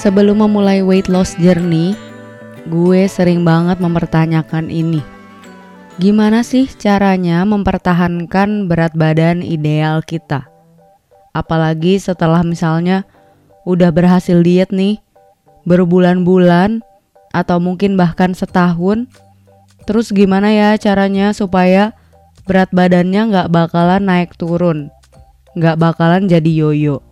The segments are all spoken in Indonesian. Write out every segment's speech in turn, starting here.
Sebelum memulai weight loss journey, gue sering banget mempertanyakan ini. Gimana sih caranya mempertahankan berat badan ideal kita? Apalagi setelah misalnya udah berhasil diet nih, berbulan-bulan atau mungkin bahkan setahun. Terus gimana ya caranya supaya berat badannya nggak bakalan naik turun, nggak bakalan jadi yoyo?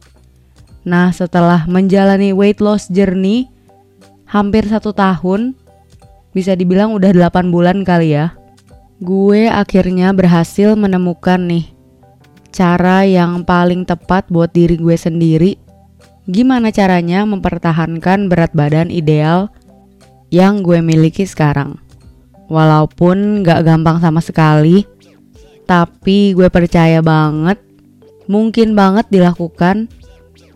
Nah, setelah menjalani weight loss journey hampir satu tahun, bisa dibilang udah 8 bulan kali ya, gue akhirnya berhasil menemukan nih cara yang paling tepat buat diri gue sendiri. Gimana caranya mempertahankan berat badan ideal yang gue miliki sekarang. Walaupun gak gampang sama sekali, tapi gue percaya banget mungkin banget dilakukan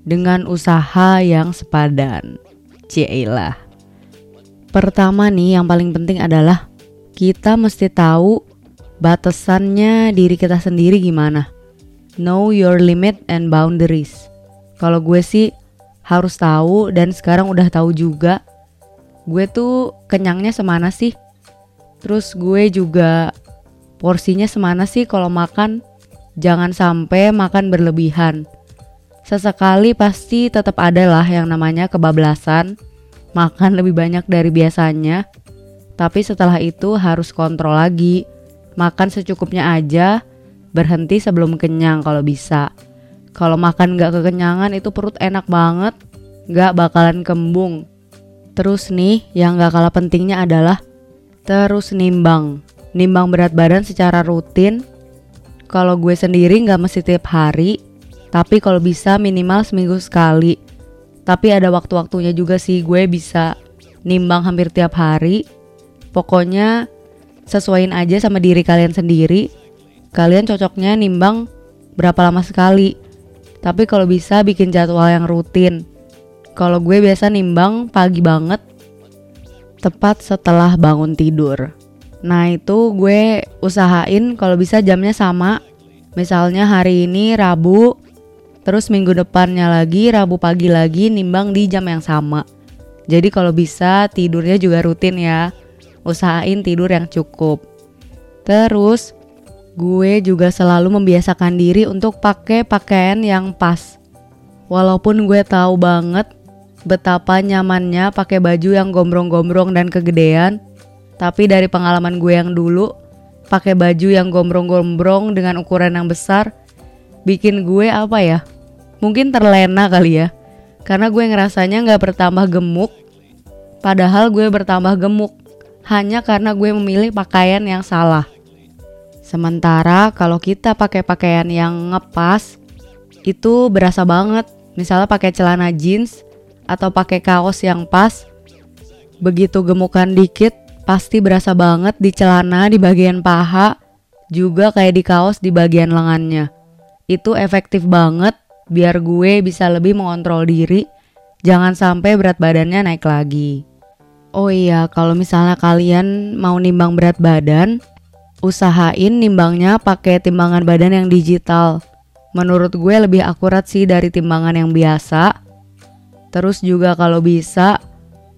dengan usaha yang sepadan. Cielah. Pertama nih yang paling penting adalah kita mesti tahu batasannya diri kita sendiri gimana. Know your limit and boundaries. Kalau gue sih harus tahu dan sekarang udah tahu juga gue tuh kenyangnya semana sih. Terus gue juga porsinya semana sih kalau makan jangan sampai makan berlebihan sesekali pasti tetap ada lah yang namanya kebablasan, makan lebih banyak dari biasanya. Tapi setelah itu harus kontrol lagi, makan secukupnya aja, berhenti sebelum kenyang kalau bisa. Kalau makan gak kekenyangan itu perut enak banget, gak bakalan kembung. Terus nih, yang gak kalah pentingnya adalah terus nimbang. Nimbang berat badan secara rutin. Kalau gue sendiri gak mesti tiap hari, tapi kalau bisa minimal seminggu sekali. Tapi ada waktu-waktunya juga sih gue bisa nimbang hampir tiap hari. Pokoknya sesuaiin aja sama diri kalian sendiri. Kalian cocoknya nimbang berapa lama sekali. Tapi kalau bisa bikin jadwal yang rutin. Kalau gue biasa nimbang pagi banget. Tepat setelah bangun tidur. Nah itu gue usahain kalau bisa jamnya sama. Misalnya hari ini Rabu, Terus minggu depannya lagi, Rabu pagi lagi nimbang di jam yang sama. Jadi kalau bisa tidurnya juga rutin ya. Usahain tidur yang cukup. Terus gue juga selalu membiasakan diri untuk pakai pakaian yang pas. Walaupun gue tahu banget betapa nyamannya pakai baju yang gombrong-gombrong dan kegedean, tapi dari pengalaman gue yang dulu, pakai baju yang gombrong-gombrong dengan ukuran yang besar bikin gue apa ya mungkin terlena kali ya. Karena gue ngerasanya nggak bertambah gemuk padahal gue bertambah gemuk. Hanya karena gue memilih pakaian yang salah. Sementara kalau kita pakai pakaian yang ngepas itu berasa banget. Misalnya pakai celana jeans atau pakai kaos yang pas begitu gemukan dikit pasti berasa banget di celana di bagian paha juga kayak di kaos di bagian lengannya. Itu efektif banget biar gue bisa lebih mengontrol diri, jangan sampai berat badannya naik lagi. Oh iya, kalau misalnya kalian mau nimbang berat badan, usahain nimbangnya pakai timbangan badan yang digital. Menurut gue lebih akurat sih dari timbangan yang biasa. Terus juga kalau bisa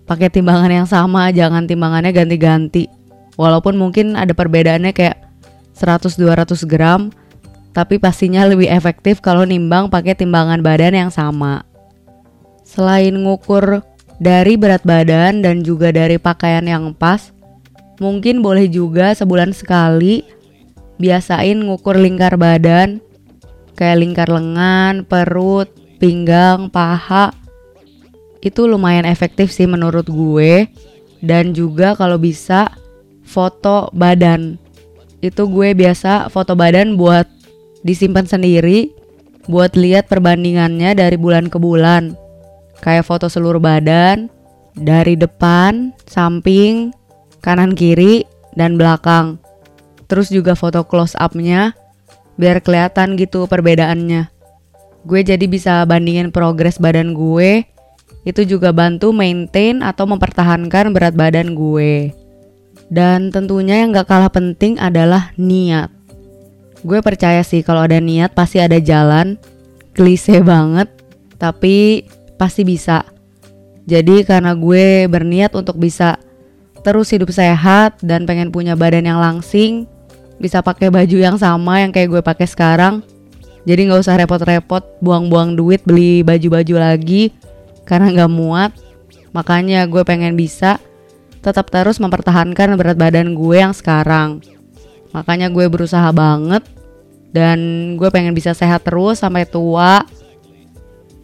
pakai timbangan yang sama, jangan timbangannya ganti-ganti. Walaupun mungkin ada perbedaannya kayak 100-200 gram, tapi pastinya lebih efektif kalau nimbang pakai timbangan badan yang sama. Selain ngukur dari berat badan dan juga dari pakaian yang pas, mungkin boleh juga sebulan sekali biasain ngukur lingkar badan kayak lingkar lengan, perut, pinggang, paha. Itu lumayan efektif sih menurut gue. Dan juga kalau bisa foto badan. Itu gue biasa foto badan buat disimpan sendiri buat lihat perbandingannya dari bulan ke bulan. Kayak foto seluruh badan, dari depan, samping, kanan kiri, dan belakang. Terus juga foto close up-nya biar kelihatan gitu perbedaannya. Gue jadi bisa bandingin progres badan gue. Itu juga bantu maintain atau mempertahankan berat badan gue. Dan tentunya yang gak kalah penting adalah niat gue percaya sih kalau ada niat pasti ada jalan klise banget tapi pasti bisa Jadi karena gue berniat untuk bisa terus hidup sehat dan pengen punya badan yang langsing, bisa pakai baju yang sama yang kayak gue pakai sekarang. Jadi nggak usah repot-repot buang-buang duit beli baju-baju lagi karena nggak muat. Makanya gue pengen bisa tetap terus mempertahankan berat badan gue yang sekarang. Makanya gue berusaha banget dan gue pengen bisa sehat terus sampai tua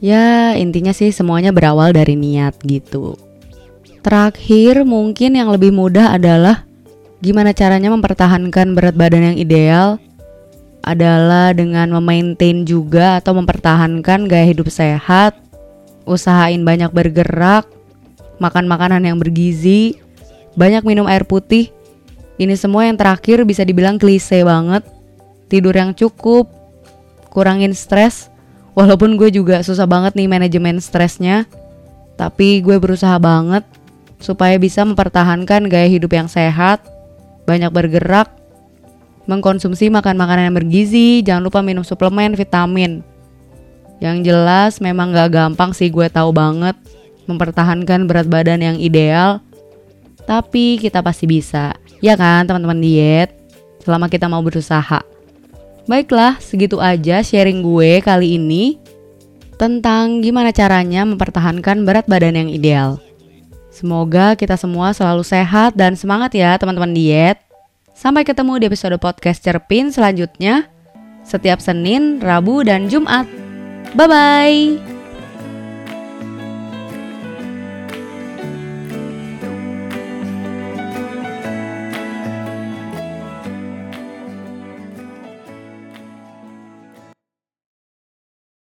Ya intinya sih semuanya berawal dari niat gitu. Terakhir mungkin yang lebih mudah adalah gimana caranya mempertahankan berat badan yang ideal adalah dengan memaintain juga atau mempertahankan gaya hidup sehat, usahain banyak bergerak, makan makanan yang bergizi, banyak minum air putih. Ini semua yang terakhir bisa dibilang klise banget. Tidur yang cukup, kurangin stres, Walaupun gue juga susah banget nih manajemen stresnya, tapi gue berusaha banget supaya bisa mempertahankan gaya hidup yang sehat, banyak bergerak, mengkonsumsi makan makanan yang bergizi, jangan lupa minum suplemen vitamin. Yang jelas memang gak gampang sih gue tahu banget mempertahankan berat badan yang ideal, tapi kita pasti bisa. Ya kan teman-teman diet, selama kita mau berusaha. Baiklah, segitu aja sharing gue kali ini tentang gimana caranya mempertahankan berat badan yang ideal. Semoga kita semua selalu sehat dan semangat ya teman-teman diet. Sampai ketemu di episode podcast Cerpin selanjutnya setiap Senin, Rabu, dan Jumat. Bye bye.